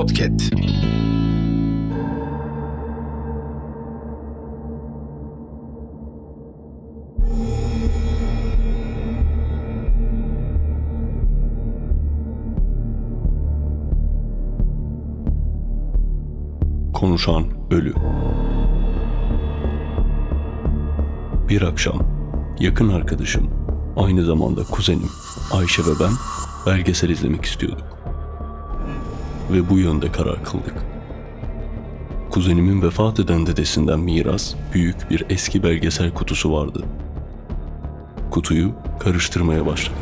Podcast. Konuşan ölü. Bir akşam yakın arkadaşım, aynı zamanda kuzenim Ayşe ve ben belgesel izlemek istiyorduk. Ve bu yönde karar kıldık. Kuzenimin vefat eden dedesinden miras büyük bir eski belgesel kutusu vardı. Kutuyu karıştırmaya başladık.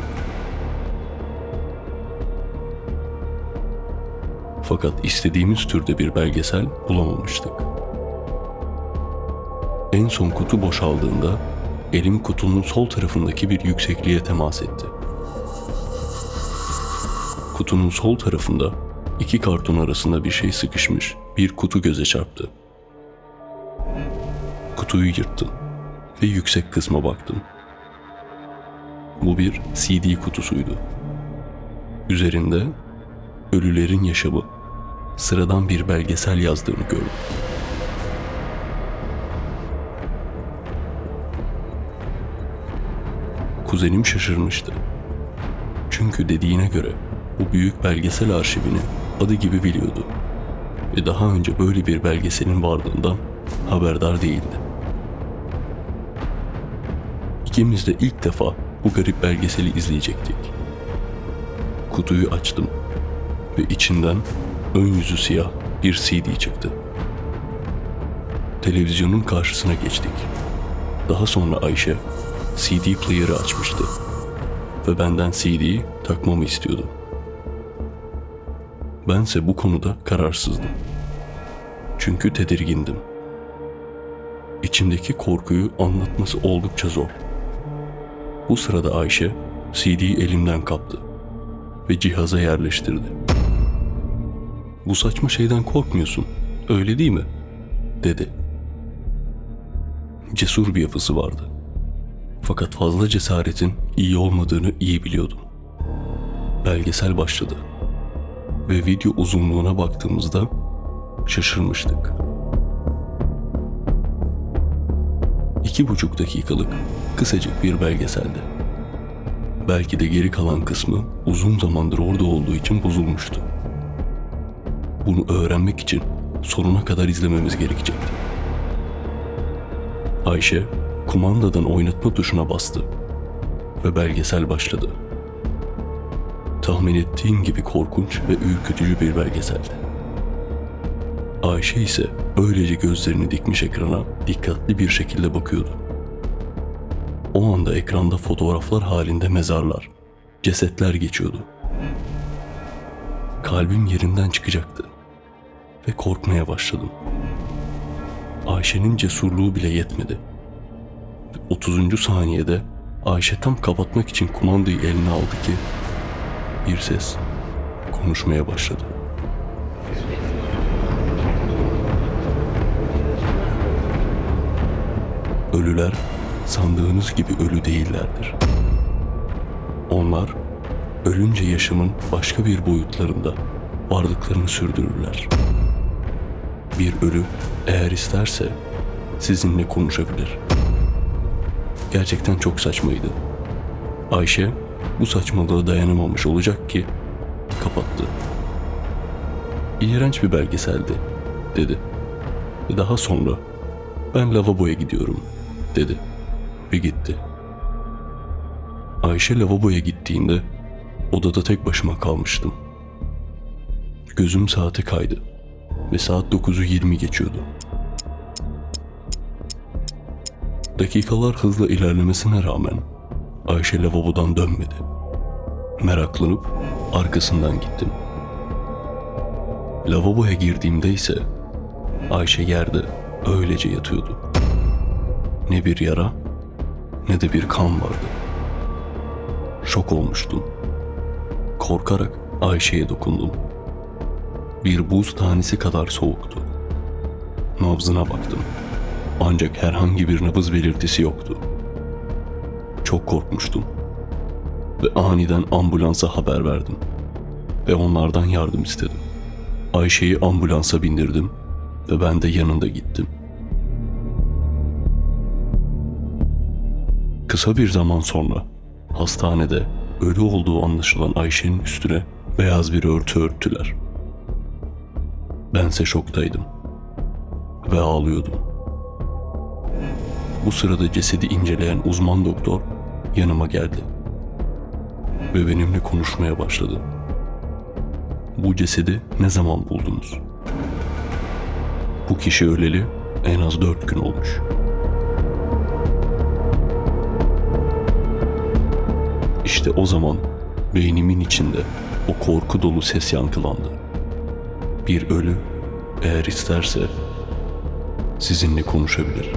Fakat istediğimiz türde bir belgesel bulamamıştık. En son kutu boşaldığında elim kutunun sol tarafındaki bir yüksekliğe temas etti. Kutunun sol tarafında iki karton arasında bir şey sıkışmış bir kutu göze çarptı. Kutuyu yırttım ve yüksek kısma baktım. Bu bir CD kutusuydu. Üzerinde Ölülerin Yaşamı sıradan bir belgesel yazdığını gördüm. Kuzenim şaşırmıştı. Çünkü dediğine göre bu büyük belgesel arşivini adı gibi biliyordu. Ve daha önce böyle bir belgeselin varlığından haberdar değildi. İkimiz de ilk defa bu garip belgeseli izleyecektik. Kutuyu açtım ve içinden ön yüzü siyah bir CD çıktı. Televizyonun karşısına geçtik. Daha sonra Ayşe CD player'ı açmıştı ve benden CD'yi takmamı istiyordu. Bense bu konuda kararsızdım. Çünkü tedirgindim. İçimdeki korkuyu anlatması oldukça zor. Bu sırada Ayşe CD'yi elimden kaptı ve cihaza yerleştirdi. Bu saçma şeyden korkmuyorsun, öyle değil mi? dedi. Cesur bir yapısı vardı. Fakat fazla cesaretin iyi olmadığını iyi biliyordum. Belgesel başladı ve video uzunluğuna baktığımızda şaşırmıştık. İki buçuk dakikalık kısacık bir belgeseldi. Belki de geri kalan kısmı uzun zamandır orada olduğu için bozulmuştu. Bunu öğrenmek için sonuna kadar izlememiz gerekecekti. Ayşe kumandadan oynatma tuşuna bastı ve belgesel başladı. Tahmin ettiğim gibi korkunç ve ürkütücü bir belgeseldi. Ayşe ise öylece gözlerini dikmiş ekrana dikkatli bir şekilde bakıyordu. O anda ekranda fotoğraflar halinde mezarlar, cesetler geçiyordu. Kalbim yerinden çıkacaktı ve korkmaya başladım. Ayşe'nin cesurluğu bile yetmedi. 30. saniyede Ayşe tam kapatmak için kumandayı eline aldı ki bir ses konuşmaya başladı. Ölüler sandığınız gibi ölü değillerdir. Onlar ölünce yaşamın başka bir boyutlarında varlıklarını sürdürürler. Bir ölü eğer isterse sizinle konuşabilir. Gerçekten çok saçmaydı. Ayşe bu saçmalığa dayanamamış olacak ki kapattı. İğrenç bir belgeseldi dedi. Ve daha sonra ben lavaboya gidiyorum dedi ve gitti. Ayşe lavaboya gittiğinde odada tek başıma kalmıştım. Gözüm saate kaydı ve saat 9'u 20 geçiyordu. Dakikalar hızla ilerlemesine rağmen Ayşe lavabodan dönmedi. Meraklanıp arkasından gittim. Lavaboya girdiğimde ise Ayşe yerde öylece yatıyordu. Ne bir yara ne de bir kan vardı. Şok olmuştum. Korkarak Ayşe'ye dokundum. Bir buz tanesi kadar soğuktu. Nabzına baktım. Ancak herhangi bir nabız belirtisi yoktu. Çok korkmuştum. Ve aniden ambulansa haber verdim. Ve onlardan yardım istedim. Ayşe'yi ambulansa bindirdim ve ben de yanında gittim. Kısa bir zaman sonra hastanede ölü olduğu anlaşılan Ayşe'nin üstüne beyaz bir örtü örttüler. Bense şoktaydım ve ağlıyordum. Bu sırada cesedi inceleyen uzman doktor yanıma geldi ve benimle konuşmaya başladı. Bu cesedi ne zaman buldunuz? Bu kişi öleli en az dört gün olmuş. İşte o zaman beynimin içinde o korku dolu ses yankılandı. Bir ölü eğer isterse sizinle konuşabilir.